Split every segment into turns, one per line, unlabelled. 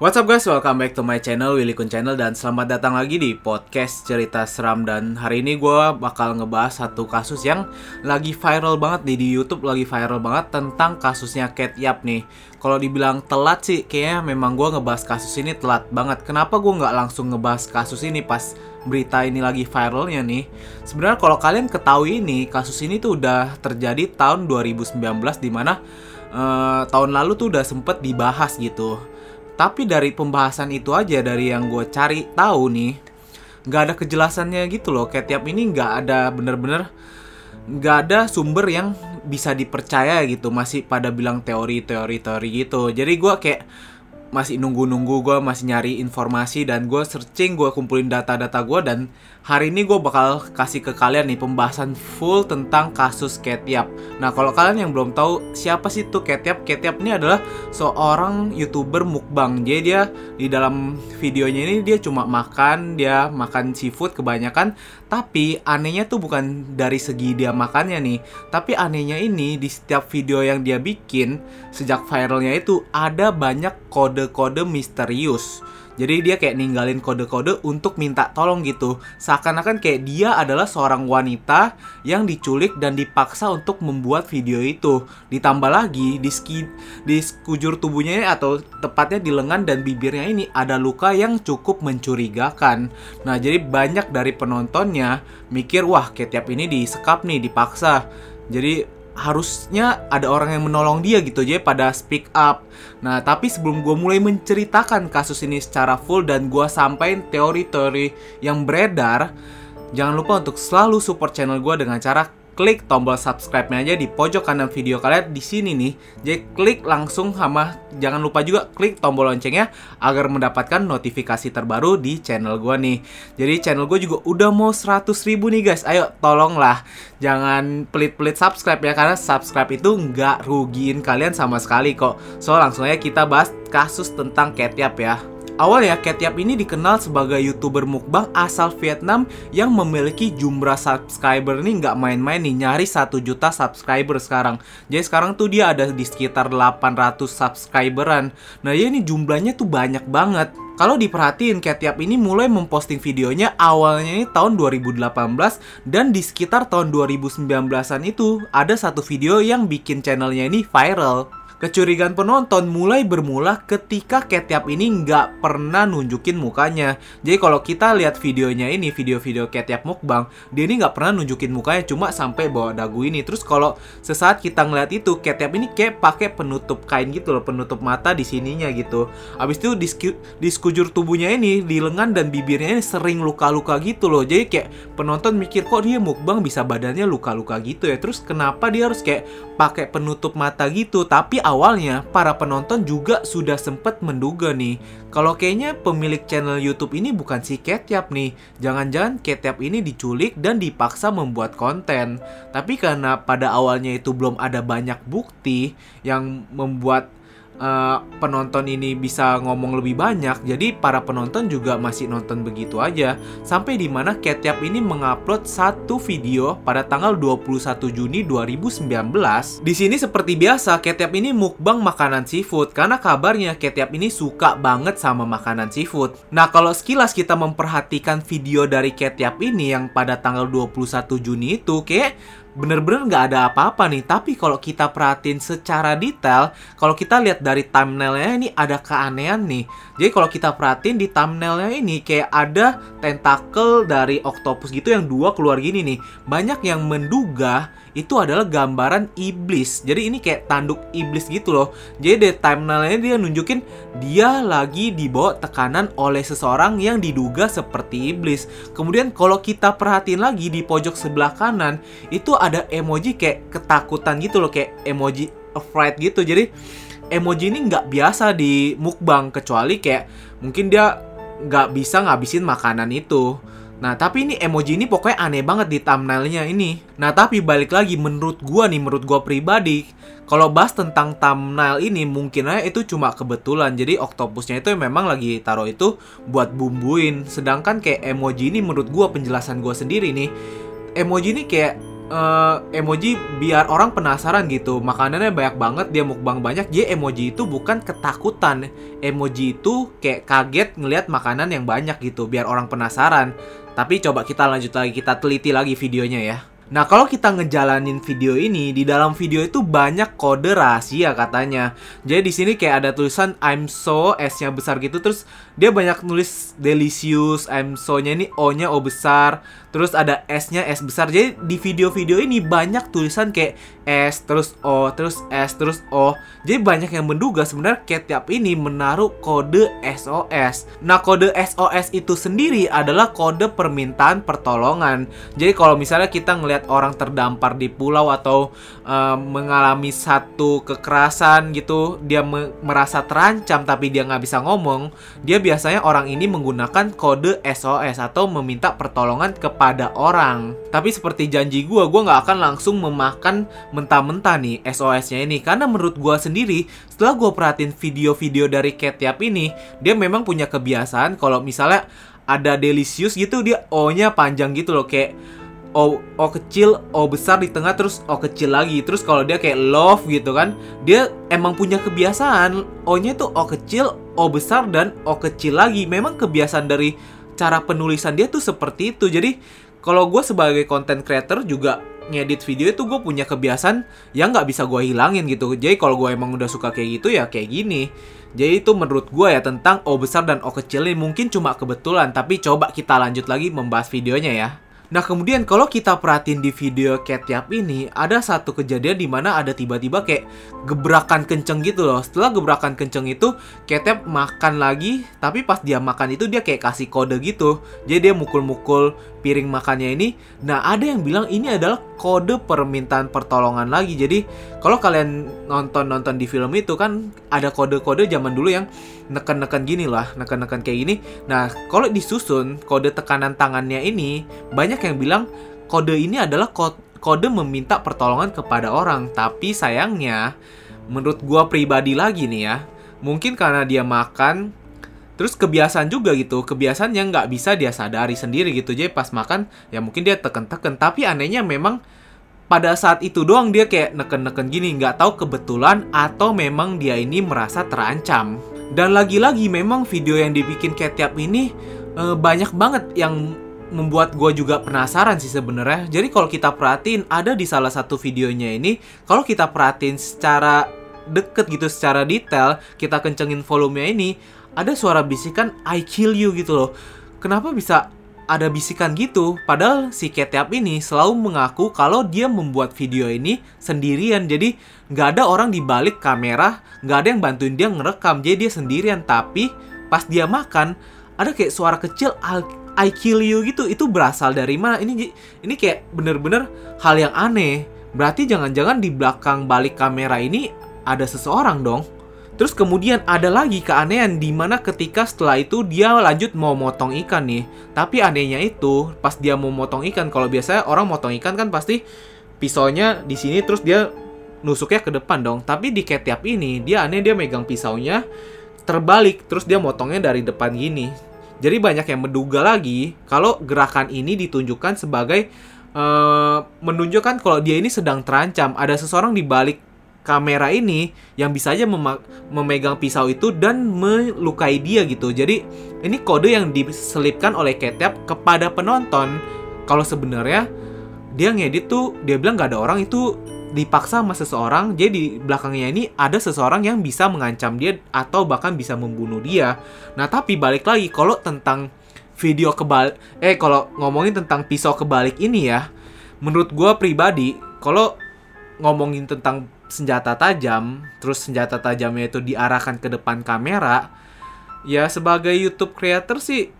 What's up guys, welcome back to my channel, Willy Kun Channel. Dan selamat datang lagi di podcast cerita seram. Dan hari ini gue bakal ngebahas satu kasus yang lagi viral banget nih Di Youtube lagi viral banget tentang kasusnya Cat Yap nih. Kalau dibilang telat sih, kayaknya memang gue ngebahas kasus ini telat banget. Kenapa gue nggak langsung ngebahas kasus ini pas berita ini lagi viralnya nih? Sebenarnya kalau kalian ketahui ini, kasus ini tuh udah terjadi tahun 2019 Di mana uh, tahun lalu tuh udah sempet dibahas gitu tapi dari pembahasan itu aja dari yang gue cari tahu nih, nggak ada kejelasannya gitu loh. Kayak tiap ini nggak ada bener-bener nggak ada sumber yang bisa dipercaya gitu. Masih pada bilang teori-teori teori gitu. Jadi gue kayak masih nunggu-nunggu gue masih nyari informasi dan gue searching gue kumpulin data-data gue dan hari ini gue bakal kasih ke kalian nih pembahasan full tentang kasus Ketiap. Nah kalau kalian yang belum tahu siapa sih tuh Ketiap, Ketiap ini adalah seorang youtuber mukbang. Jadi dia di dalam videonya ini dia cuma makan, dia makan seafood kebanyakan. Tapi anehnya tuh bukan dari segi dia makannya nih, tapi anehnya ini di setiap video yang dia bikin sejak viralnya itu ada banyak kode-kode misterius. Jadi dia kayak ninggalin kode-kode untuk minta tolong gitu. Seakan-akan kayak dia adalah seorang wanita yang diculik dan dipaksa untuk membuat video itu. Ditambah lagi di ski, di sekujur tubuhnya atau tepatnya di lengan dan bibirnya ini ada luka yang cukup mencurigakan. Nah, jadi banyak dari penontonnya mikir, "Wah, kayak tiap ini disekap nih, dipaksa." Jadi harusnya ada orang yang menolong dia gitu aja pada speak up. Nah, tapi sebelum gue mulai menceritakan kasus ini secara full dan gue sampaikan teori-teori yang beredar, jangan lupa untuk selalu support channel gue dengan cara klik tombol subscribe-nya aja di pojok kanan video kalian di sini nih. Jadi klik langsung sama jangan lupa juga klik tombol loncengnya agar mendapatkan notifikasi terbaru di channel gue nih. Jadi channel gue juga udah mau 100 ribu nih guys. Ayo tolonglah jangan pelit-pelit subscribe ya karena subscribe itu nggak rugiin kalian sama sekali kok. So langsung aja kita bahas kasus tentang Ketiap ya. Awalnya Ketiap ini dikenal sebagai youtuber mukbang asal Vietnam yang memiliki jumlah subscriber ini nggak main-main nih nyari 1 juta subscriber sekarang. Jadi sekarang tuh dia ada di sekitar 800 subscriberan. Nah ya ini jumlahnya tuh banyak banget. Kalau diperhatiin, Ketiap ini mulai memposting videonya awalnya ini tahun 2018 dan di sekitar tahun 2019-an itu ada satu video yang bikin channelnya ini viral. Kecurigaan penonton mulai bermula ketika Ketiap ini nggak pernah nunjukin mukanya. Jadi kalau kita lihat videonya ini, video-video Ketiap mukbang, dia ini nggak pernah nunjukin mukanya, cuma sampai bawa dagu ini. Terus kalau sesaat kita ngeliat itu, Ketiap ini kayak pakai penutup kain gitu loh, penutup mata di sininya gitu. Abis itu di, di sekujur tubuhnya ini, di lengan dan bibirnya ini sering luka-luka gitu loh. Jadi kayak penonton mikir kok dia mukbang bisa badannya luka-luka gitu ya. Terus kenapa dia harus kayak pakai penutup mata gitu? Tapi awalnya para penonton juga sudah sempat menduga nih kalau kayaknya pemilik channel YouTube ini bukan si Ketiap nih. Jangan-jangan Ketiap ini diculik dan dipaksa membuat konten. Tapi karena pada awalnya itu belum ada banyak bukti yang membuat uh, penonton ini bisa ngomong lebih banyak, jadi para penonton juga masih nonton begitu aja. Sampai di mana ini mengupload satu video pada tanggal 21 Juni 2019. Di sini seperti biasa, Ketiap ini mukbang makanan seafood karena kabarnya Ketiap ini suka banget sama makanan seafood. Nah, kalau sekilas kita memperhatikan video dari Ketiap ini yang pada tanggal 21 Juni itu kayak bener-bener nggak ada apa-apa nih. Tapi kalau kita perhatiin secara detail, kalau kita lihat dari thumbnailnya ini ada keanehan nih. Jadi kalau kita perhatiin di thumbnailnya ini kayak ada tentakel dari octopus gitu yang dua keluar gini nih. Banyak yang menduga itu adalah gambaran iblis. Jadi ini kayak tanduk iblis gitu loh. Jadi di thumbnailnya dia nunjukin dia lagi dibawa tekanan oleh seseorang yang diduga seperti iblis. Kemudian kalau kita perhatiin lagi di pojok sebelah kanan itu ada emoji kayak ketakutan gitu loh kayak emoji afraid gitu. Jadi emoji ini nggak biasa di mukbang kecuali kayak mungkin dia nggak bisa ngabisin makanan itu. Nah, tapi ini emoji ini pokoknya aneh banget di thumbnailnya ini. Nah, tapi balik lagi menurut gua nih, menurut gua pribadi, kalau bahas tentang thumbnail ini mungkin aja itu cuma kebetulan. Jadi oktopusnya itu memang lagi taruh itu buat bumbuin. Sedangkan kayak emoji ini menurut gua penjelasan gua sendiri nih, emoji ini kayak uh, emoji biar orang penasaran gitu makanannya banyak banget dia mukbang banyak jadi emoji itu bukan ketakutan emoji itu kayak kaget ngelihat makanan yang banyak gitu biar orang penasaran tapi coba kita lanjut lagi kita teliti lagi videonya ya Nah, kalau kita ngejalanin video ini, di dalam video itu banyak kode rahasia katanya. Jadi di sini kayak ada tulisan I'm so S-nya besar gitu terus dia banyak nulis delicious, I'm so-nya ini O-nya O besar, terus ada S-nya S besar. Jadi di video-video ini banyak tulisan kayak S terus O terus S terus O. Jadi banyak yang menduga sebenarnya Ketchup ini menaruh kode SOS. Nah, kode SOS itu sendiri adalah kode permintaan pertolongan. Jadi kalau misalnya kita ngelihat orang terdampar di pulau atau uh, mengalami satu kekerasan gitu, dia me merasa terancam tapi dia nggak bisa ngomong, dia biasanya orang ini menggunakan kode SOS atau meminta pertolongan kepada orang. Tapi seperti janji gue, gue nggak akan langsung memakan mentah-mentah nih SOS-nya ini karena menurut gue sendiri setelah gue perhatiin video-video dari Ketiap ini, dia memang punya kebiasaan kalau misalnya ada delicious gitu dia O-nya panjang gitu loh kayak O O kecil, O besar di tengah terus O kecil lagi. Terus kalau dia kayak love gitu kan, dia emang punya kebiasaan O-nya tuh O kecil, O besar dan O kecil lagi. Memang kebiasaan dari cara penulisan dia tuh seperti itu. Jadi kalau gue sebagai content creator juga ngedit video itu gue punya kebiasaan yang nggak bisa gue hilangin gitu. Jadi kalau gue emang udah suka kayak gitu ya kayak gini. Jadi itu menurut gue ya tentang O besar dan O kecil ini mungkin cuma kebetulan. Tapi coba kita lanjut lagi membahas videonya ya. Nah kemudian kalau kita perhatiin di video Ketiap ini ada satu kejadian di mana ada tiba-tiba kayak gebrakan kenceng gitu loh. Setelah gebrakan kenceng itu Ketiap makan lagi, tapi pas dia makan itu dia kayak kasih kode gitu. Jadi dia mukul-mukul piring makannya ini. Nah ada yang bilang ini adalah kode permintaan pertolongan lagi. Jadi kalau kalian nonton-nonton di film itu kan ada kode-kode zaman dulu yang neken-neken gini lah, neken-neken kayak gini. Nah kalau disusun kode tekanan tangannya ini banyak yang bilang kode ini adalah kode meminta pertolongan kepada orang. Tapi sayangnya, menurut gua pribadi lagi nih ya, mungkin karena dia makan, terus kebiasaan juga gitu, kebiasaan yang nggak bisa dia sadari sendiri gitu. Jadi pas makan, ya mungkin dia teken-teken. Tapi anehnya memang pada saat itu doang dia kayak neken-neken gini, nggak tahu kebetulan atau memang dia ini merasa terancam. Dan lagi-lagi memang video yang dibikin Ketiap ini e, banyak banget yang membuat gue juga penasaran sih sebenarnya. Jadi kalau kita perhatiin ada di salah satu videonya ini, kalau kita perhatiin secara deket gitu, secara detail, kita kencengin volumenya ini, ada suara bisikan I kill you gitu loh. Kenapa bisa ada bisikan gitu? Padahal si Ketiap ini selalu mengaku kalau dia membuat video ini sendirian. Jadi nggak ada orang di balik kamera, nggak ada yang bantuin dia ngerekam. Jadi dia sendirian. Tapi pas dia makan, ada kayak suara kecil I kill you gitu itu berasal dari mana ini ini kayak bener-bener hal yang aneh berarti jangan-jangan di belakang balik kamera ini ada seseorang dong terus kemudian ada lagi keanehan di mana ketika setelah itu dia lanjut mau motong ikan nih. Tapi anehnya itu pas dia mau motong ikan kalau biasanya orang motong ikan kan pasti pisaunya di sini terus dia nusuknya ke depan dong. Tapi di ketiap ini dia aneh dia megang pisaunya terbalik terus dia motongnya dari depan gini. Jadi banyak yang menduga lagi kalau gerakan ini ditunjukkan sebagai uh, menunjukkan kalau dia ini sedang terancam. Ada seseorang di balik kamera ini yang bisa aja memegang pisau itu dan melukai dia gitu. Jadi ini kode yang diselipkan oleh Ketep kepada penonton. Kalau sebenarnya dia ngedit tuh dia bilang gak ada orang itu dipaksa sama seseorang, jadi di belakangnya ini ada seseorang yang bisa mengancam dia atau bahkan bisa membunuh dia. Nah, tapi balik lagi kalau tentang video kebalik eh kalau ngomongin tentang pisau kebalik ini ya, menurut gue pribadi kalau ngomongin tentang senjata tajam, terus senjata tajamnya itu diarahkan ke depan kamera, ya sebagai YouTube creator sih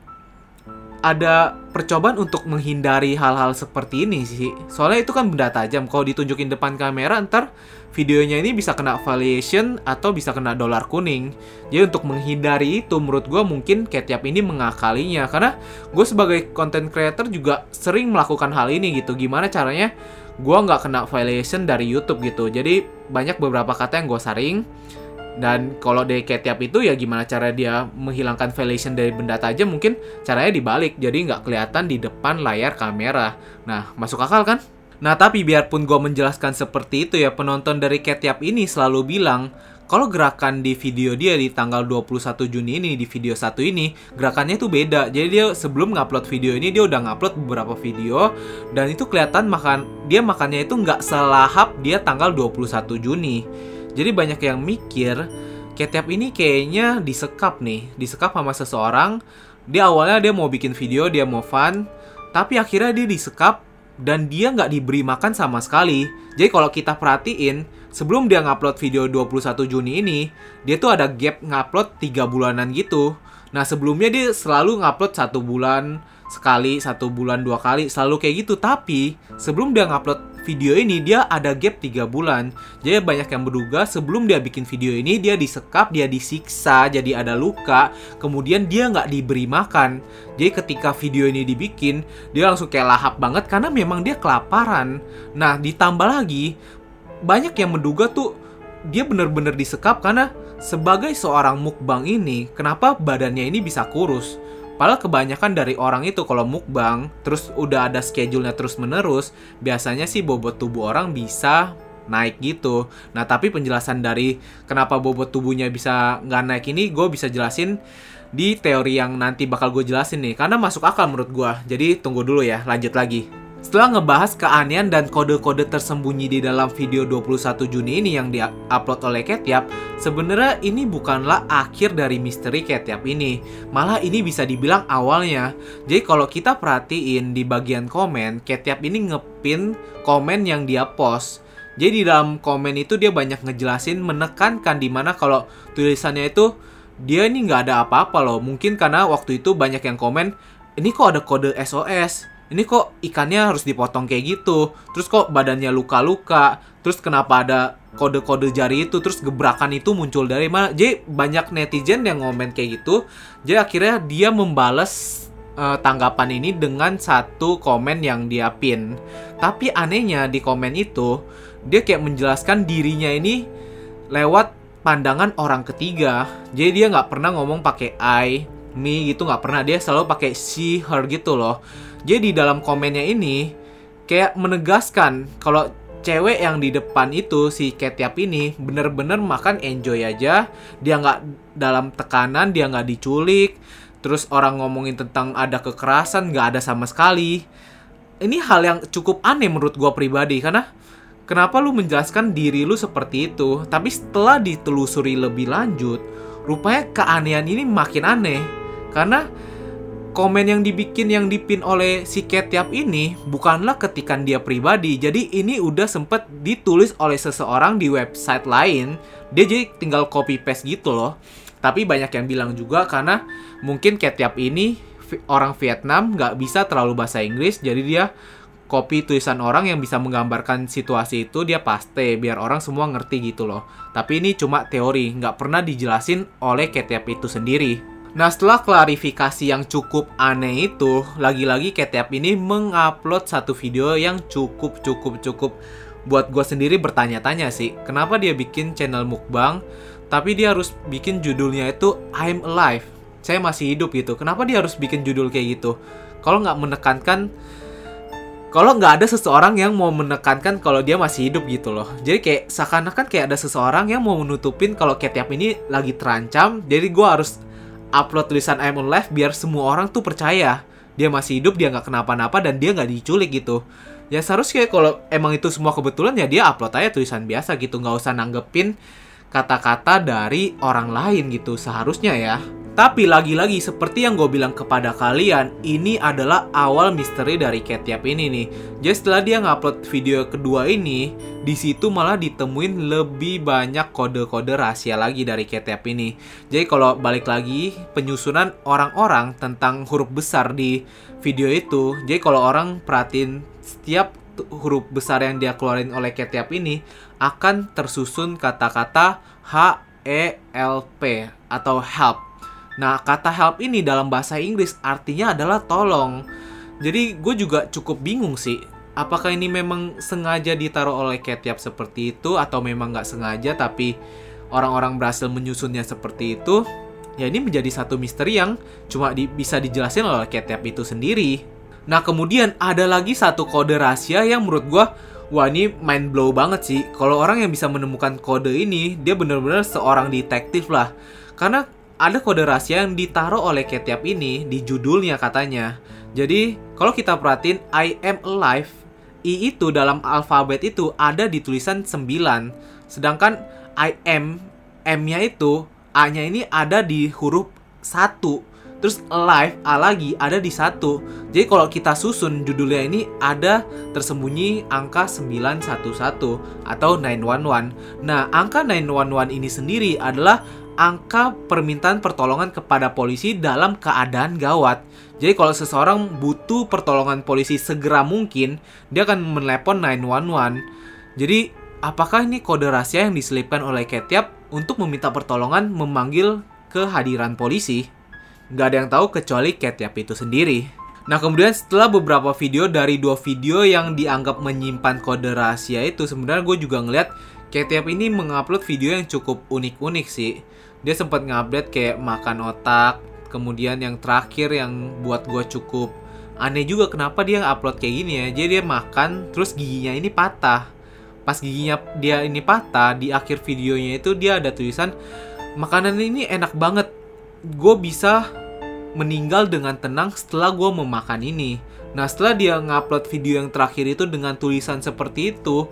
ada percobaan untuk menghindari hal-hal seperti ini sih. Soalnya itu kan benda tajam. Kalau ditunjukin depan kamera, ntar videonya ini bisa kena valuation atau bisa kena dolar kuning. Jadi untuk menghindari itu, menurut gue mungkin Ketiap ini mengakalinya. Karena gue sebagai content creator juga sering melakukan hal ini gitu. Gimana caranya gue nggak kena valuation dari YouTube gitu. Jadi banyak beberapa kata yang gue saring dan kalau dari ketiap itu ya gimana cara dia menghilangkan valuation dari benda tajam mungkin caranya dibalik jadi nggak kelihatan di depan layar kamera. Nah masuk akal kan? Nah, tapi biarpun gue menjelaskan seperti itu ya, penonton dari Ketiap ini selalu bilang, kalau gerakan di video dia di tanggal 21 Juni ini, di video satu ini, gerakannya itu beda. Jadi dia sebelum ngupload video ini, dia udah ngupload beberapa video, dan itu kelihatan makan dia makannya itu nggak selahap dia tanggal 21 Juni. Jadi banyak yang mikir, Ketiap ini kayaknya disekap nih, disekap sama seseorang. Dia awalnya dia mau bikin video, dia mau fun, tapi akhirnya dia disekap dan dia nggak diberi makan sama sekali. Jadi kalau kita perhatiin, sebelum dia ngupload video 21 Juni ini, dia tuh ada gap ngupload 3 bulanan gitu. Nah sebelumnya dia selalu ngupload satu bulan sekali, satu bulan dua kali, selalu kayak gitu. Tapi sebelum dia ngupload video ini, dia ada gap 3 bulan. Jadi banyak yang menduga sebelum dia bikin video ini, dia disekap, dia disiksa, jadi ada luka. Kemudian dia nggak diberi makan. Jadi ketika video ini dibikin, dia langsung kayak lahap banget karena memang dia kelaparan. Nah ditambah lagi, banyak yang menduga tuh dia bener-bener disekap karena sebagai seorang mukbang ini, kenapa badannya ini bisa kurus? Padahal kebanyakan dari orang itu kalau mukbang, terus udah ada schedule-nya terus menerus, biasanya sih bobot tubuh orang bisa naik gitu. Nah tapi penjelasan dari kenapa bobot tubuhnya bisa nggak naik ini, gue bisa jelasin di teori yang nanti bakal gue jelasin nih. Karena masuk akal menurut gue. Jadi tunggu dulu ya, lanjut lagi. Setelah ngebahas keanehan dan kode-kode tersembunyi di dalam video 21 Juni ini yang diupload oleh Ketiap, sebenarnya ini bukanlah akhir dari misteri Ketiap ini. Malah ini bisa dibilang awalnya. Jadi kalau kita perhatiin di bagian komen, Ketiap ini ngepin komen yang dia post. Jadi di dalam komen itu dia banyak ngejelasin menekankan di mana kalau tulisannya itu dia ini nggak ada apa-apa loh. Mungkin karena waktu itu banyak yang komen, ini kok ada kode SOS ini kok ikannya harus dipotong kayak gitu? Terus kok badannya luka-luka? Terus kenapa ada kode-kode jari itu? Terus gebrakan itu muncul dari mana? Jadi banyak netizen yang ngomen kayak gitu. Jadi akhirnya dia membales uh, tanggapan ini dengan satu komen yang dia pin. Tapi anehnya di komen itu dia kayak menjelaskan dirinya ini lewat pandangan orang ketiga. Jadi dia nggak pernah ngomong pakai I me gitu nggak pernah. Dia selalu pakai she her gitu loh jadi dalam komennya ini kayak menegaskan kalau cewek yang di depan itu si Ketiap ini bener-bener makan enjoy aja. Dia nggak dalam tekanan dia nggak diculik. Terus orang ngomongin tentang ada kekerasan nggak ada sama sekali. Ini hal yang cukup aneh menurut gue pribadi karena kenapa lu menjelaskan diri lu seperti itu? Tapi setelah ditelusuri lebih lanjut rupanya keanehan ini makin aneh. Karena komen yang dibikin yang dipin oleh si Ketiap ini bukanlah ketikan dia pribadi. Jadi ini udah sempet ditulis oleh seseorang di website lain. Dia jadi tinggal copy paste gitu loh. Tapi banyak yang bilang juga karena mungkin Ketiap ini orang Vietnam nggak bisa terlalu bahasa Inggris jadi dia copy tulisan orang yang bisa menggambarkan situasi itu dia paste biar orang semua ngerti gitu loh. Tapi ini cuma teori, nggak pernah dijelasin oleh Ketiap itu sendiri. Nah setelah klarifikasi yang cukup aneh itu, lagi-lagi Ketiap ini mengupload satu video yang cukup cukup cukup buat gue sendiri bertanya-tanya sih, kenapa dia bikin channel mukbang, tapi dia harus bikin judulnya itu I'm Alive, saya masih hidup gitu. Kenapa dia harus bikin judul kayak gitu? Kalau nggak menekankan kalau nggak ada seseorang yang mau menekankan kalau dia masih hidup gitu loh. Jadi kayak seakan-akan kayak ada seseorang yang mau menutupin kalau Ketiap ini lagi terancam. Jadi gue harus upload tulisan I'm alive biar semua orang tuh percaya dia masih hidup, dia nggak kenapa-napa dan dia nggak diculik gitu. Ya seharusnya kalau emang itu semua kebetulan ya dia upload aja tulisan biasa gitu, nggak usah nanggepin kata-kata dari orang lain gitu seharusnya ya. Tapi lagi-lagi seperti yang gue bilang kepada kalian, ini adalah awal misteri dari Ketiap ini nih. Jadi setelah dia ngupload video kedua ini, di situ malah ditemuin lebih banyak kode-kode rahasia lagi dari Ketiap ini. Jadi kalau balik lagi penyusunan orang-orang tentang huruf besar di video itu, jadi kalau orang perhatiin setiap huruf besar yang dia keluarin oleh Ketiap ini akan tersusun kata-kata H E L P atau help Nah, kata help ini dalam bahasa Inggris artinya adalah tolong. Jadi gue juga cukup bingung sih. Apakah ini memang sengaja ditaruh oleh Ketiap seperti itu atau memang nggak sengaja tapi orang-orang berhasil menyusunnya seperti itu? Ya ini menjadi satu misteri yang cuma di, bisa dijelasin oleh Ketiap itu sendiri. Nah kemudian ada lagi satu kode rahasia yang menurut gue Wah ini mind blow banget sih Kalau orang yang bisa menemukan kode ini Dia bener-bener seorang detektif lah Karena ada kode rahasia yang ditaruh oleh Ketiap ini Di judulnya katanya Jadi kalau kita perhatiin I am alive I itu dalam alfabet itu ada di tulisan 9 Sedangkan I am M-nya itu A-nya ini ada di huruf 1 Terus live A lagi ada di satu. Jadi kalau kita susun judulnya ini ada tersembunyi angka 911 atau 911. Nah, angka 911 ini sendiri adalah angka permintaan pertolongan kepada polisi dalam keadaan gawat. Jadi kalau seseorang butuh pertolongan polisi segera mungkin, dia akan menelepon 911. Jadi, apakah ini kode rahasia yang diselipkan oleh Ketiap untuk meminta pertolongan memanggil kehadiran polisi? nggak ada yang tahu kecuali Ketiap itu sendiri. Nah kemudian setelah beberapa video dari dua video yang dianggap menyimpan kode rahasia itu sebenarnya gue juga ngeliat Ketiap ini mengupload video yang cukup unik-unik sih. Dia sempat ngupdate kayak makan otak, kemudian yang terakhir yang buat gue cukup aneh juga kenapa dia upload kayak gini ya. Jadi dia makan terus giginya ini patah. Pas giginya dia ini patah di akhir videonya itu dia ada tulisan makanan ini enak banget. Gue bisa meninggal dengan tenang setelah gue memakan ini. Nah setelah dia ngupload video yang terakhir itu dengan tulisan seperti itu,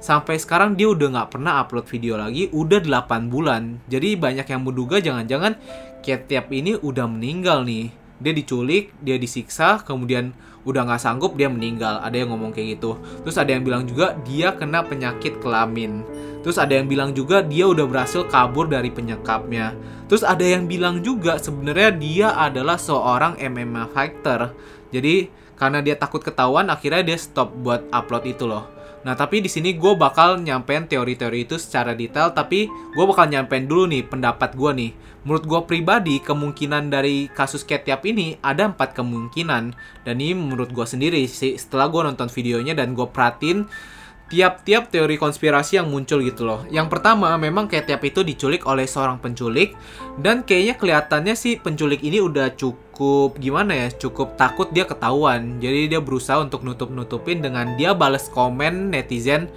sampai sekarang dia udah nggak pernah upload video lagi, udah 8 bulan. Jadi banyak yang menduga jangan-jangan Ketiap ini udah meninggal nih. Dia diculik, dia disiksa, kemudian udah nggak sanggup dia meninggal. Ada yang ngomong kayak gitu. Terus ada yang bilang juga dia kena penyakit kelamin. Terus ada yang bilang juga dia udah berhasil kabur dari penyekapnya. Terus ada yang bilang juga sebenarnya dia adalah seorang MMA fighter. Jadi karena dia takut ketahuan akhirnya dia stop buat upload itu loh. Nah tapi di sini gue bakal nyampein teori-teori itu secara detail tapi gue bakal nyampein dulu nih pendapat gue nih. Menurut gue pribadi kemungkinan dari kasus Ketiap ini ada empat kemungkinan dan ini menurut gue sendiri sih setelah gue nonton videonya dan gue perhatiin tiap-tiap teori konspirasi yang muncul gitu loh. Yang pertama, memang kayak tiap itu diculik oleh seorang penculik dan kayaknya kelihatannya sih penculik ini udah cukup gimana ya, cukup takut dia ketahuan. Jadi dia berusaha untuk nutup-nutupin dengan dia bales komen netizen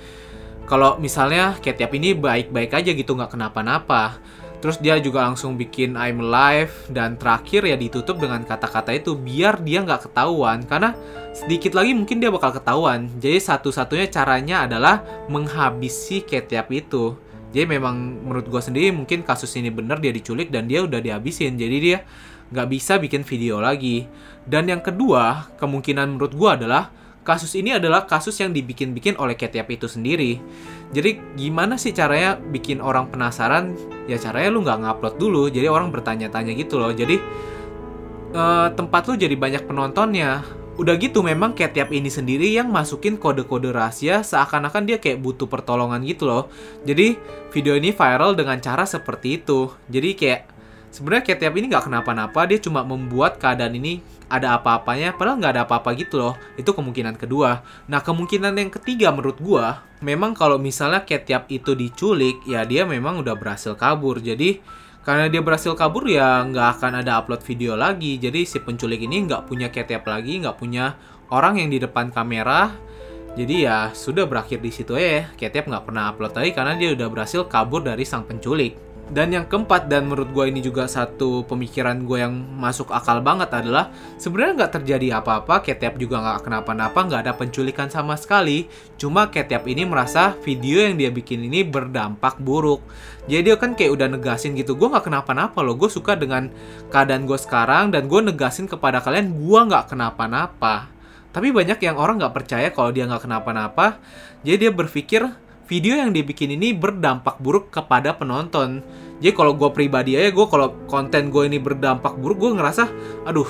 kalau misalnya kayak tiap ini baik-baik aja gitu nggak kenapa-napa. Terus dia juga langsung bikin I'm Live dan terakhir ya ditutup dengan kata-kata itu biar dia nggak ketahuan karena sedikit lagi mungkin dia bakal ketahuan. Jadi satu-satunya caranya adalah menghabisi Ketiap itu. Jadi memang menurut gue sendiri mungkin kasus ini bener dia diculik dan dia udah dihabisin. Jadi dia nggak bisa bikin video lagi. Dan yang kedua kemungkinan menurut gue adalah kasus ini adalah kasus yang dibikin-bikin oleh Ketiap itu sendiri. Jadi gimana sih caranya bikin orang penasaran? Ya caranya lu nggak ngupload dulu, jadi orang bertanya-tanya gitu loh. Jadi uh, tempat lu jadi banyak penontonnya. Udah gitu memang Ketiap ini sendiri yang masukin kode-kode rahasia seakan-akan dia kayak butuh pertolongan gitu loh. Jadi video ini viral dengan cara seperti itu. Jadi kayak sebenarnya Ketiap ini nggak kenapa-napa, dia cuma membuat keadaan ini ada apa-apanya padahal nggak ada apa-apa gitu loh. Itu kemungkinan kedua. Nah kemungkinan yang ketiga menurut gua memang kalau misalnya Ketiap itu diculik ya dia memang udah berhasil kabur. Jadi karena dia berhasil kabur ya nggak akan ada upload video lagi. Jadi si penculik ini nggak punya Ketiap lagi nggak punya orang yang di depan kamera. Jadi ya sudah berakhir di situ ya. Ketiap nggak pernah upload lagi karena dia udah berhasil kabur dari sang penculik dan yang keempat dan menurut gue ini juga satu pemikiran gue yang masuk akal banget adalah sebenarnya nggak terjadi apa-apa, Ketiap juga nggak kenapa-napa, nggak ada penculikan sama sekali. Cuma Ketiap ini merasa video yang dia bikin ini berdampak buruk. Jadi dia kan kayak udah negasin gitu, gue nggak kenapa-napa loh, gue suka dengan keadaan gue sekarang dan gue negasin kepada kalian gue nggak kenapa-napa. Tapi banyak yang orang nggak percaya kalau dia nggak kenapa-napa, jadi dia berpikir video yang dibikin ini berdampak buruk kepada penonton. Jadi kalau gue pribadi aja, gue kalau konten gue ini berdampak buruk, gue ngerasa, aduh,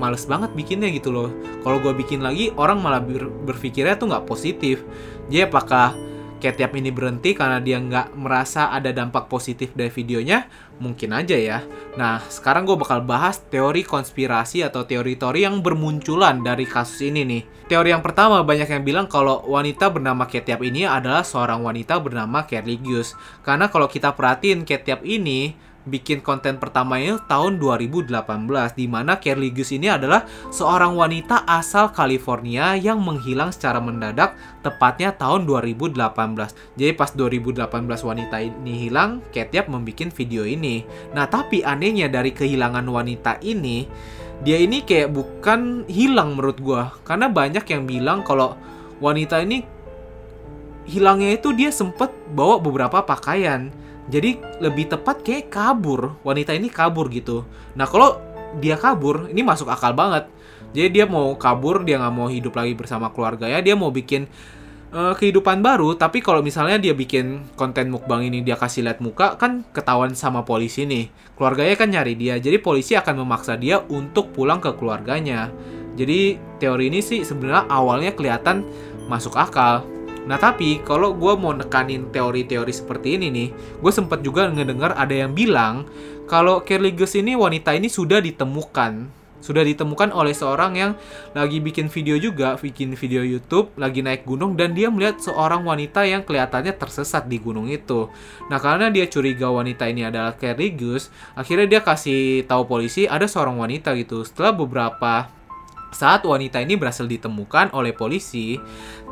males banget bikinnya gitu loh. Kalau gue bikin lagi, orang malah ber berpikirnya tuh nggak positif. Jadi apakah kayak tiap ini berhenti karena dia nggak merasa ada dampak positif dari videonya, mungkin aja ya. Nah, sekarang gue bakal bahas teori konspirasi atau teori-teori yang bermunculan dari kasus ini nih. Teori yang pertama, banyak yang bilang kalau wanita bernama Ketiap ini adalah seorang wanita bernama Kerligius. Karena kalau kita perhatiin Ketiap ini, bikin konten pertamanya tahun 2018 di mana Carly ini adalah seorang wanita asal California yang menghilang secara mendadak tepatnya tahun 2018. Jadi pas 2018 wanita ini hilang, Ketiap membuat video ini. Nah, tapi anehnya dari kehilangan wanita ini dia ini kayak bukan hilang menurut gua karena banyak yang bilang kalau wanita ini hilangnya itu dia sempet bawa beberapa pakaian jadi lebih tepat kayak kabur. Wanita ini kabur gitu. Nah kalau dia kabur ini masuk akal banget. Jadi dia mau kabur dia nggak mau hidup lagi bersama keluarga ya. Dia mau bikin uh, kehidupan baru. Tapi kalau misalnya dia bikin konten mukbang ini dia kasih lihat muka kan ketahuan sama polisi nih. Keluarganya kan nyari dia. Jadi polisi akan memaksa dia untuk pulang ke keluarganya. Jadi teori ini sih sebenarnya awalnya kelihatan masuk akal Nah tapi kalau gue mau nekanin teori-teori seperti ini nih, gue sempat juga ngedengar ada yang bilang kalau Kelly Gus ini wanita ini sudah ditemukan sudah ditemukan oleh seorang yang lagi bikin video juga, bikin video YouTube, lagi naik gunung dan dia melihat seorang wanita yang kelihatannya tersesat di gunung itu. Nah, karena dia curiga wanita ini adalah Carrie Gus, akhirnya dia kasih tahu polisi ada seorang wanita gitu. Setelah beberapa saat wanita ini berhasil ditemukan oleh polisi,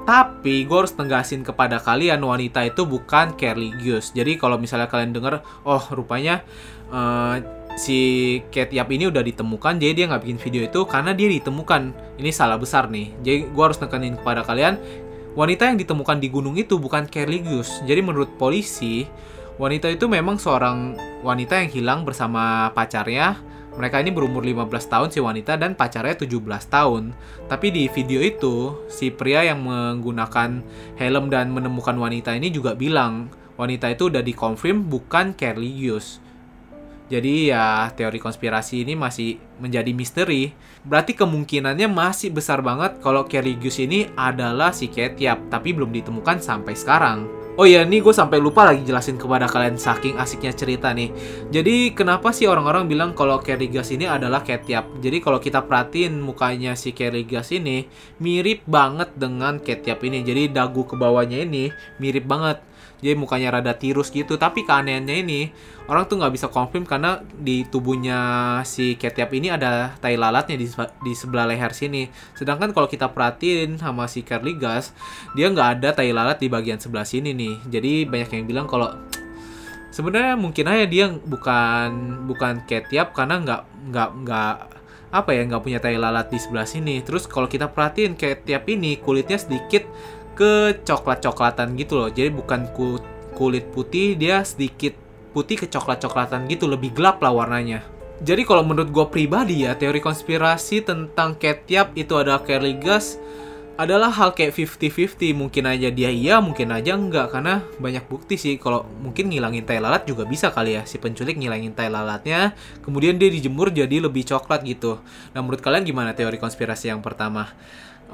tapi gue harus tegasin kepada kalian wanita itu bukan Gus. Jadi kalau misalnya kalian dengar, oh rupanya uh, si Ketiap ini udah ditemukan jadi dia nggak bikin video itu karena dia ditemukan. Ini salah besar nih. Jadi gue harus nekenin kepada kalian wanita yang ditemukan di gunung itu bukan Kerligus jadi menurut polisi wanita itu memang seorang wanita yang hilang bersama pacarnya mereka ini berumur 15 tahun si wanita dan pacarnya 17 tahun. Tapi di video itu, si pria yang menggunakan helm dan menemukan wanita ini juga bilang, wanita itu udah dikonfirm bukan Kerligus. Jadi ya teori konspirasi ini masih menjadi misteri. Berarti kemungkinannya masih besar banget kalau Kerrigus ini adalah si Ketiap, tapi belum ditemukan sampai sekarang. Oh iya, nih gue sampai lupa lagi jelasin kepada kalian saking asiknya cerita nih. Jadi kenapa sih orang-orang bilang kalau Kerrigas ini adalah Ketiap? Jadi kalau kita perhatiin mukanya si Kerrigas ini mirip banget dengan Ketiap ini. Jadi dagu ke bawahnya ini mirip banget jadi mukanya rada tirus gitu. Tapi keanehannya ini orang tuh nggak bisa konfirm karena di tubuhnya si Ketiap ini ada tai lalatnya di, di sebelah leher sini. Sedangkan kalau kita perhatiin sama si Kerligas dia nggak ada tai lalat di bagian sebelah sini nih. Jadi banyak yang bilang kalau sebenarnya mungkin aja dia bukan bukan Ketiap karena nggak nggak nggak apa ya nggak punya tai lalat di sebelah sini. Terus kalau kita perhatiin Ketiap ini kulitnya sedikit ke coklat-coklatan gitu loh. Jadi bukan kulit putih, dia sedikit putih ke coklat-coklatan gitu, lebih gelap lah warnanya. Jadi kalau menurut gue pribadi ya, teori konspirasi tentang Ketiap itu adalah Gas adalah hal kayak 50-50 mungkin aja dia iya mungkin aja enggak. Karena banyak bukti sih kalau mungkin ngilangin tai lalat juga bisa kali ya. Si penculik ngilangin tai lalatnya kemudian dia dijemur jadi lebih coklat gitu. Nah menurut kalian gimana teori konspirasi yang pertama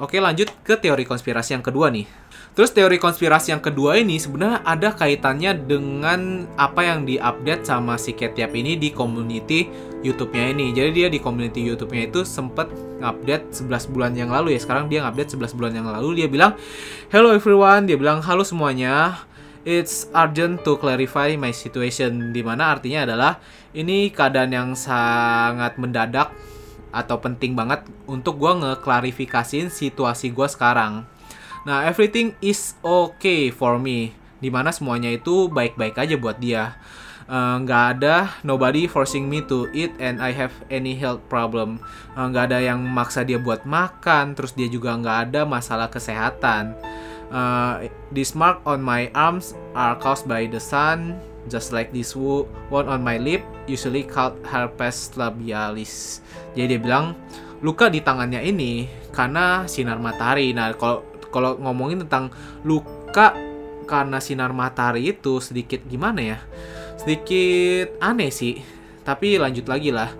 Oke lanjut ke teori konspirasi yang kedua nih. Terus teori konspirasi yang kedua ini sebenarnya ada kaitannya dengan apa yang diupdate sama si Ketiap ini di community YouTube-nya ini. Jadi dia di community YouTube-nya itu sempat ngupdate 11 bulan yang lalu ya. Sekarang dia ngupdate 11 bulan yang lalu dia bilang, "Hello everyone." Dia bilang, "Halo semuanya. It's urgent to clarify my situation." Di mana artinya adalah ini keadaan yang sangat mendadak atau penting banget untuk gue ngeklarifikasiin situasi gue sekarang. Nah, everything is okay for me. Di mana semuanya itu baik-baik aja buat dia. Eh, nggak uh, ada nobody forcing me to eat and I have any health problem. Eh, nggak uh, ada yang maksa dia buat makan. Terus dia juga nggak ada masalah kesehatan. Uh, this mark on my arms are caused by the sun just like this one on my lip usually called herpes labialis. Jadi dia bilang luka di tangannya ini karena sinar matahari. Nah kalau kalau ngomongin tentang luka karena sinar matahari itu sedikit gimana ya? Sedikit aneh sih. Tapi lanjut lagi lah.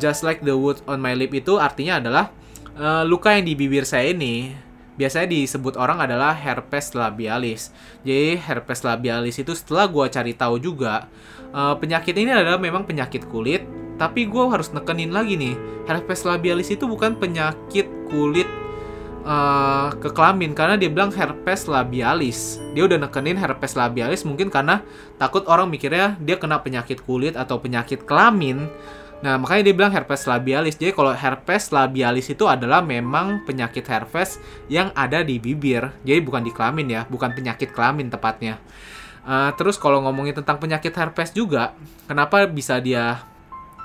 Just like the wood on my lip itu artinya adalah uh, luka yang di bibir saya ini biasanya disebut orang adalah herpes labialis. Jadi herpes labialis itu setelah gue cari tahu juga uh, penyakit ini adalah memang penyakit kulit, tapi gue harus nekenin lagi nih herpes labialis itu bukan penyakit kulit uh, ke kelamin karena dia bilang herpes labialis. Dia udah nekenin herpes labialis mungkin karena takut orang mikirnya dia kena penyakit kulit atau penyakit kelamin. Nah, makanya dia bilang herpes labialis. Jadi kalau herpes labialis itu adalah memang penyakit herpes yang ada di bibir. Jadi bukan di kelamin ya, bukan penyakit kelamin tepatnya. Uh, terus kalau ngomongin tentang penyakit herpes juga, kenapa bisa dia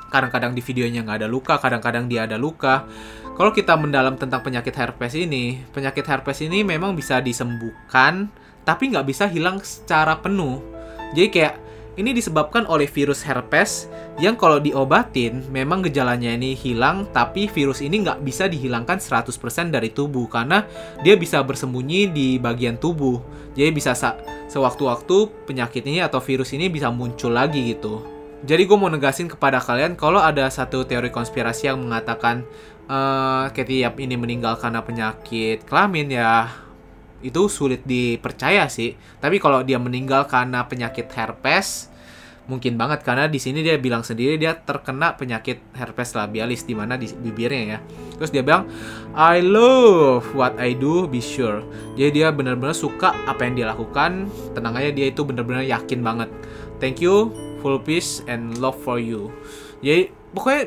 kadang-kadang di videonya nggak ada luka, kadang-kadang dia ada luka. Kalau kita mendalam tentang penyakit herpes ini, penyakit herpes ini memang bisa disembuhkan, tapi nggak bisa hilang secara penuh. Jadi kayak ini disebabkan oleh virus herpes yang kalau diobatin memang gejalanya ini hilang tapi virus ini nggak bisa dihilangkan 100% dari tubuh karena dia bisa bersembunyi di bagian tubuh. Jadi bisa sewaktu-waktu penyakit ini atau virus ini bisa muncul lagi gitu. Jadi gue mau negasin kepada kalian kalau ada satu teori konspirasi yang mengatakan uh, Ketiap ini meninggal karena penyakit kelamin ya itu sulit dipercaya sih. Tapi kalau dia meninggal karena penyakit herpes, mungkin banget karena di sini dia bilang sendiri dia terkena penyakit herpes labialis di mana di bibirnya ya. Terus dia bilang I love what I do, be sure. Jadi dia benar-benar suka apa yang dia lakukan. Tenang aja dia itu benar-benar yakin banget. Thank you, full peace and love for you. Jadi pokoknya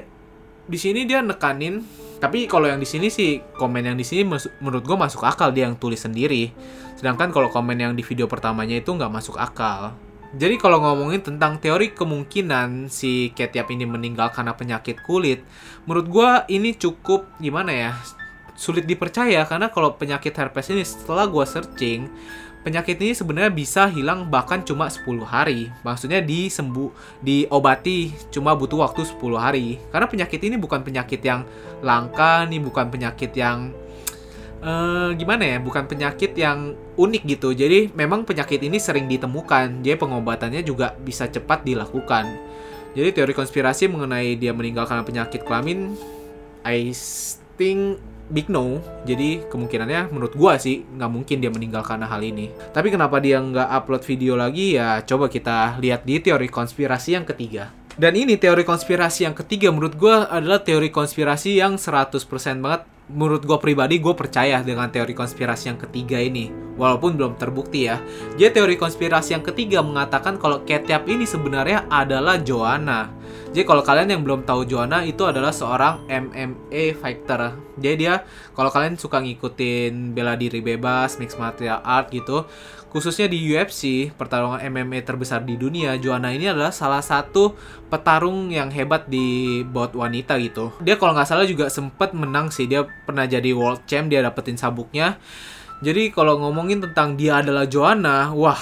di sini dia nekanin tapi kalau yang di sini sih komen yang di sini menurut gue masuk akal dia yang tulis sendiri. Sedangkan kalau komen yang di video pertamanya itu nggak masuk akal. Jadi kalau ngomongin tentang teori kemungkinan si Ketiap ini meninggal karena penyakit kulit, menurut gue ini cukup gimana ya? Sulit dipercaya karena kalau penyakit herpes ini setelah gue searching, penyakit ini sebenarnya bisa hilang bahkan cuma 10 hari. Maksudnya disembuh, diobati cuma butuh waktu 10 hari. Karena penyakit ini bukan penyakit yang langka, nih bukan penyakit yang uh, gimana ya? Bukan penyakit yang unik gitu. Jadi memang penyakit ini sering ditemukan. Jadi pengobatannya juga bisa cepat dilakukan. Jadi teori konspirasi mengenai dia meninggal karena penyakit kelamin I think big no. Jadi kemungkinannya menurut gua sih nggak mungkin dia meninggal karena hal ini. Tapi kenapa dia nggak upload video lagi ya coba kita lihat di teori konspirasi yang ketiga. Dan ini teori konspirasi yang ketiga menurut gua adalah teori konspirasi yang 100% banget menurut gue pribadi gue percaya dengan teori konspirasi yang ketiga ini. Walaupun belum terbukti ya. Jadi teori konspirasi yang ketiga mengatakan kalau Ketiap ini sebenarnya adalah Joanna. Jadi kalau kalian yang belum tahu Joanna itu adalah seorang MMA fighter. Jadi dia kalau kalian suka ngikutin bela diri bebas mixed martial art gitu khususnya di UFC, pertarungan MMA terbesar di dunia, Joanna ini adalah salah satu petarung yang hebat di bot wanita gitu. Dia kalau nggak salah juga sempat menang sih, dia pernah jadi world champ, dia dapetin sabuknya. Jadi kalau ngomongin tentang dia adalah Joanna, wah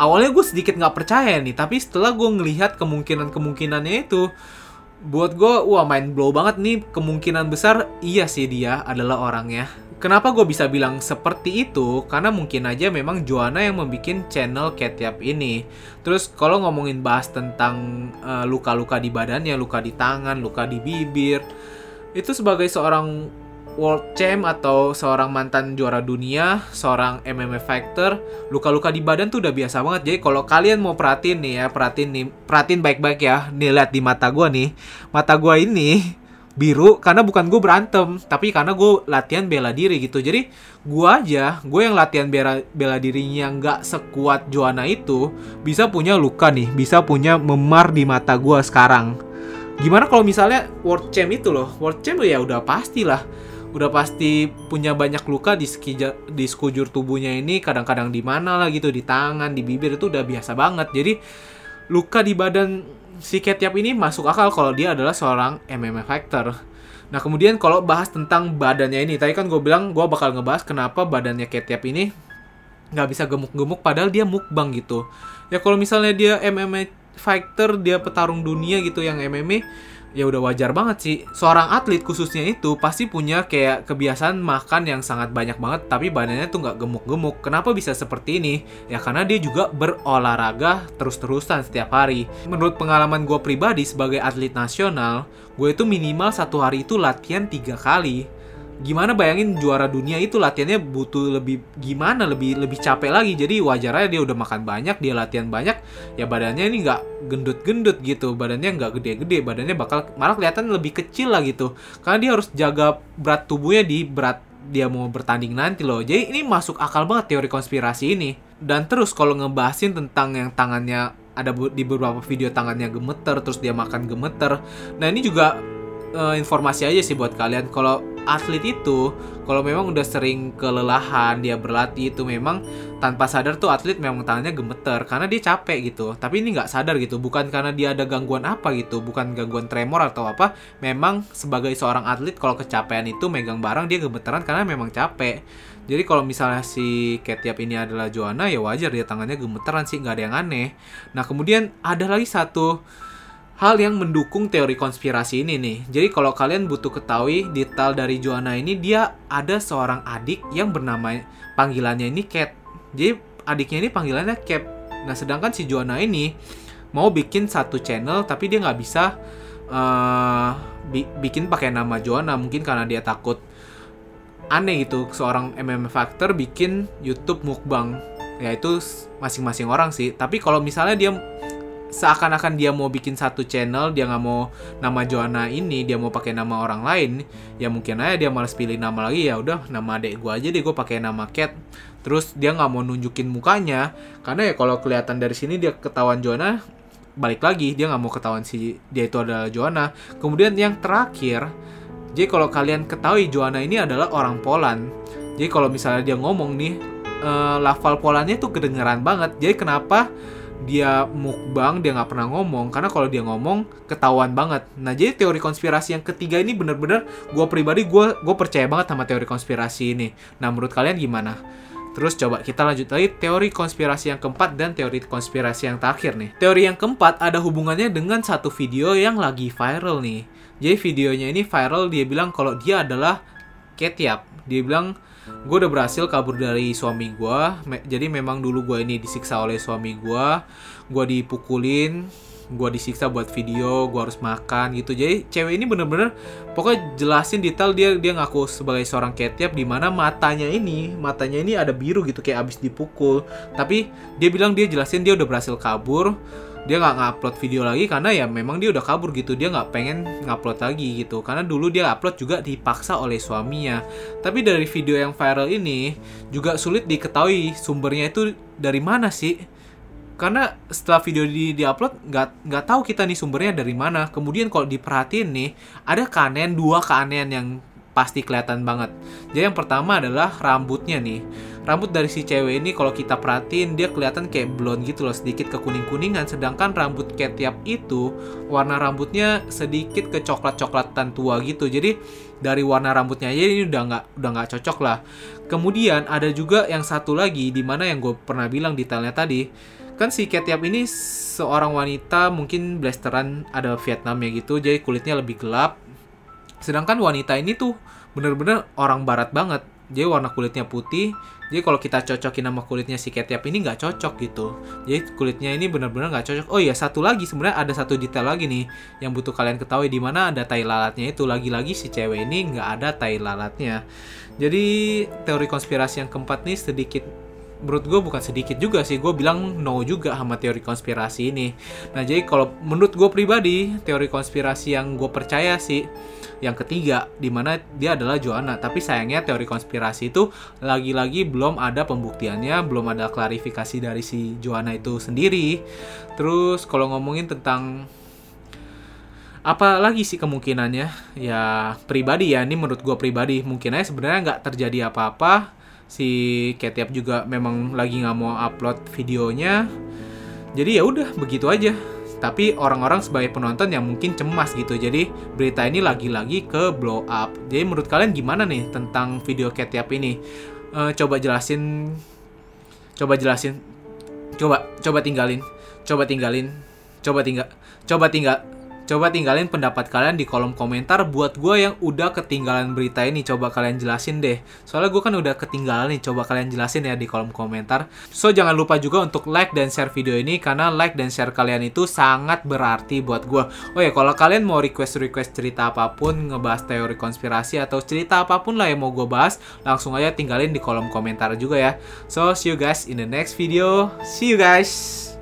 awalnya gue sedikit nggak percaya nih, tapi setelah gue ngelihat kemungkinan-kemungkinannya itu, buat gue wah main blow banget nih kemungkinan besar iya sih dia adalah orangnya Kenapa gue bisa bilang seperti itu? Karena mungkin aja memang Joanna yang membuat channel Ketiap ini. Terus kalau ngomongin bahas tentang eh, luka-luka di badannya, luka di tangan, luka di bibir, itu sebagai seorang world champ atau seorang mantan juara dunia, seorang MMA fighter, luka-luka di badan tuh udah biasa banget. Jadi kalau kalian mau perhatiin nih ya, perhatiin nih, perhatiin baik-baik ya. Nih lihat di mata gue nih, mata gue ini biru karena bukan gue berantem tapi karena gue latihan bela diri gitu. Jadi gue aja gue yang latihan bela bela dirinya nggak sekuat Joanna itu bisa punya luka nih bisa punya memar di mata gue sekarang. Gimana kalau misalnya world champ itu loh world champ ya udah pasti lah. Udah pasti punya banyak luka di sekija, di sekujur tubuhnya ini kadang-kadang di mana lah gitu di tangan di bibir itu udah biasa banget. Jadi luka di badan si Ketiap ini masuk akal kalau dia adalah seorang MMA fighter. Nah kemudian kalau bahas tentang badannya ini, tadi kan gue bilang gue bakal ngebahas kenapa badannya Ketiap ini nggak bisa gemuk-gemuk padahal dia mukbang gitu. Ya kalau misalnya dia MMA fighter, dia petarung dunia gitu yang MMA, ya udah wajar banget sih. Seorang atlet khususnya itu pasti punya kayak kebiasaan makan yang sangat banyak banget, tapi badannya tuh nggak gemuk-gemuk. Kenapa bisa seperti ini? Ya karena dia juga berolahraga terus-terusan setiap hari. Menurut pengalaman gue pribadi sebagai atlet nasional, gue itu minimal satu hari itu latihan tiga kali gimana bayangin juara dunia itu latihannya butuh lebih gimana lebih lebih capek lagi jadi wajar aja dia udah makan banyak dia latihan banyak ya badannya ini nggak gendut-gendut gitu badannya nggak gede-gede badannya bakal malah kelihatan lebih kecil lah gitu karena dia harus jaga berat tubuhnya di berat dia mau bertanding nanti loh. Jadi ini masuk akal banget teori konspirasi ini. Dan terus kalau ngebahasin tentang yang tangannya ada di beberapa video tangannya gemeter terus dia makan gemeter. Nah, ini juga uh, informasi aja sih buat kalian kalau atlet itu kalau memang udah sering kelelahan dia berlatih itu memang tanpa sadar tuh atlet memang tangannya gemeter karena dia capek gitu. Tapi ini nggak sadar gitu bukan karena dia ada gangguan apa gitu bukan gangguan tremor atau apa memang sebagai seorang atlet kalau kecapean itu megang barang dia gemeteran karena memang capek. Jadi kalau misalnya si Ketiap ini adalah Joanna ya wajar dia tangannya gemeteran sih nggak ada yang aneh. Nah kemudian ada lagi satu hal yang mendukung teori konspirasi ini nih. Jadi kalau kalian butuh ketahui detail dari Joanna ini, dia ada seorang adik yang bernama panggilannya ini Cat. Jadi adiknya ini panggilannya Cap. Nah sedangkan si Joanna ini mau bikin satu channel tapi dia nggak bisa uh, bi bikin pakai nama Joanna mungkin karena dia takut aneh gitu seorang MM Factor bikin YouTube mukbang ya itu masing-masing orang sih tapi kalau misalnya dia seakan-akan dia mau bikin satu channel dia nggak mau nama Joanna ini dia mau pakai nama orang lain ya mungkin aja dia malas pilih nama lagi ya udah nama adek gue aja deh gue pakai nama Cat. Terus dia nggak mau nunjukin mukanya karena ya kalau kelihatan dari sini dia ketahuan Joanna balik lagi dia nggak mau ketahuan si dia itu adalah Joanna. Kemudian yang terakhir jadi kalau kalian ketahui Joanna ini adalah orang Poland. Jadi kalau misalnya dia ngomong nih uh, lafal Polandnya tuh kedengeran banget. Jadi kenapa dia mukbang dia nggak pernah ngomong karena kalau dia ngomong ketahuan banget nah jadi teori konspirasi yang ketiga ini bener-bener gue pribadi gue gue percaya banget sama teori konspirasi ini nah menurut kalian gimana Terus coba kita lanjut lagi teori konspirasi yang keempat dan teori konspirasi yang terakhir nih. Teori yang keempat ada hubungannya dengan satu video yang lagi viral nih. Jadi videonya ini viral dia bilang kalau dia adalah Ketiap. Dia bilang gue udah berhasil kabur dari suami gue Me jadi memang dulu gue ini disiksa oleh suami gue gue dipukulin gue disiksa buat video gue harus makan gitu. Jadi cewek ini bener-bener pokoknya jelasin detail dia dia ngaku sebagai seorang ketiap di mana matanya ini matanya ini ada biru gitu kayak abis dipukul. Tapi dia bilang dia jelasin dia udah berhasil kabur dia nggak ngupload video lagi karena ya memang dia udah kabur gitu. Dia nggak pengen ngupload lagi gitu. Karena dulu dia upload juga dipaksa oleh suaminya. Tapi dari video yang viral ini juga sulit diketahui sumbernya itu dari mana sih. Karena setelah video di diupload nggak nggak tahu kita nih sumbernya dari mana. Kemudian kalau diperhatiin nih ada keanehan dua keanehan yang pasti kelihatan banget. Jadi yang pertama adalah rambutnya nih. Rambut dari si cewek ini kalau kita perhatiin dia kelihatan kayak blond gitu loh, sedikit ke kuning-kuningan. Sedangkan rambut ketiap itu warna rambutnya sedikit ke coklat-coklatan tua gitu. Jadi dari warna rambutnya aja ini udah nggak udah nggak cocok lah. Kemudian ada juga yang satu lagi di mana yang gue pernah bilang detailnya tadi kan si Ketiap ini seorang wanita mungkin blasteran ada Vietnamnya gitu jadi kulitnya lebih gelap Sedangkan wanita ini tuh bener-bener orang barat banget. Jadi warna kulitnya putih. Jadi kalau kita cocokin sama kulitnya si Ketiap ini nggak cocok gitu. Jadi kulitnya ini bener-bener nggak cocok. Oh iya satu lagi sebenarnya ada satu detail lagi nih yang butuh kalian ketahui di mana ada tai lalatnya itu. Lagi-lagi si cewek ini nggak ada tai lalatnya. Jadi teori konspirasi yang keempat nih sedikit menurut gue bukan sedikit juga sih gue bilang no juga sama teori konspirasi ini nah jadi kalau menurut gue pribadi teori konspirasi yang gue percaya sih yang ketiga di mana dia adalah Joanna. Tapi sayangnya teori konspirasi itu lagi-lagi belum ada pembuktiannya belum ada klarifikasi dari si Joanna itu sendiri. Terus kalau ngomongin tentang apa lagi sih kemungkinannya? Ya pribadi ya ini menurut gue pribadi. Mungkin aja sebenarnya nggak terjadi apa-apa. Si Ketiap juga memang lagi nggak mau upload videonya. Jadi ya udah begitu aja tapi orang-orang sebagai penonton yang mungkin cemas gitu. Jadi berita ini lagi-lagi ke blow up. Jadi menurut kalian gimana nih tentang video Ketiap ini? E, coba jelasin. Coba jelasin. Coba coba tinggalin. Coba tinggalin. Coba tinggal coba tinggal Coba tinggalin pendapat kalian di kolom komentar buat gue yang udah ketinggalan berita ini. Coba kalian jelasin deh. Soalnya gue kan udah ketinggalan nih. Coba kalian jelasin ya di kolom komentar. So jangan lupa juga untuk like dan share video ini karena like dan share kalian itu sangat berarti buat gue. Oh ya kalau kalian mau request-request cerita apa pun, ngebahas teori konspirasi atau cerita apa pun lah yang mau gue bahas, langsung aja tinggalin di kolom komentar juga ya. So see you guys in the next video. See you guys.